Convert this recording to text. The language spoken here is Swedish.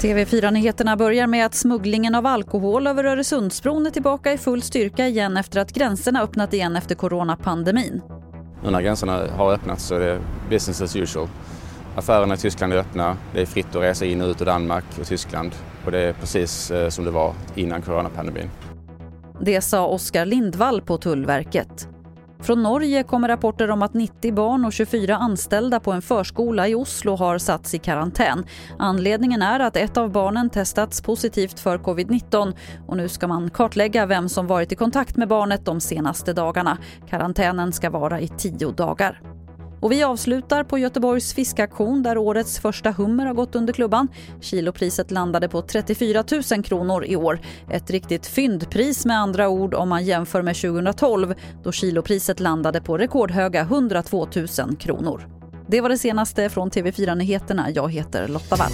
TV4-nyheterna börjar med att smugglingen av alkohol över Öresundsbron är tillbaka i full styrka igen efter att gränserna öppnat igen efter coronapandemin. Nu när gränserna har öppnats så är det business as usual. Affärerna i Tyskland är öppna, det är fritt att resa in och ut ur Danmark och Tyskland och det är precis eh, som det var innan coronapandemin. Det sa Oskar Lindvall på Tullverket. Från Norge kommer rapporter om att 90 barn och 24 anställda på en förskola i Oslo har satts i karantän. Anledningen är att ett av barnen testats positivt för covid-19 och nu ska man kartlägga vem som varit i kontakt med barnet de senaste dagarna. Karantänen ska vara i tio dagar. Och vi avslutar på Göteborgs fiskaktion där årets första hummer har gått under klubban. Kilopriset landade på 34 000 kronor i år. Ett riktigt fyndpris med andra ord om man jämför med 2012 då kilopriset landade på rekordhöga 102 000 kronor. Det var det senaste från TV4 Nyheterna. Jag heter Lotta Wall.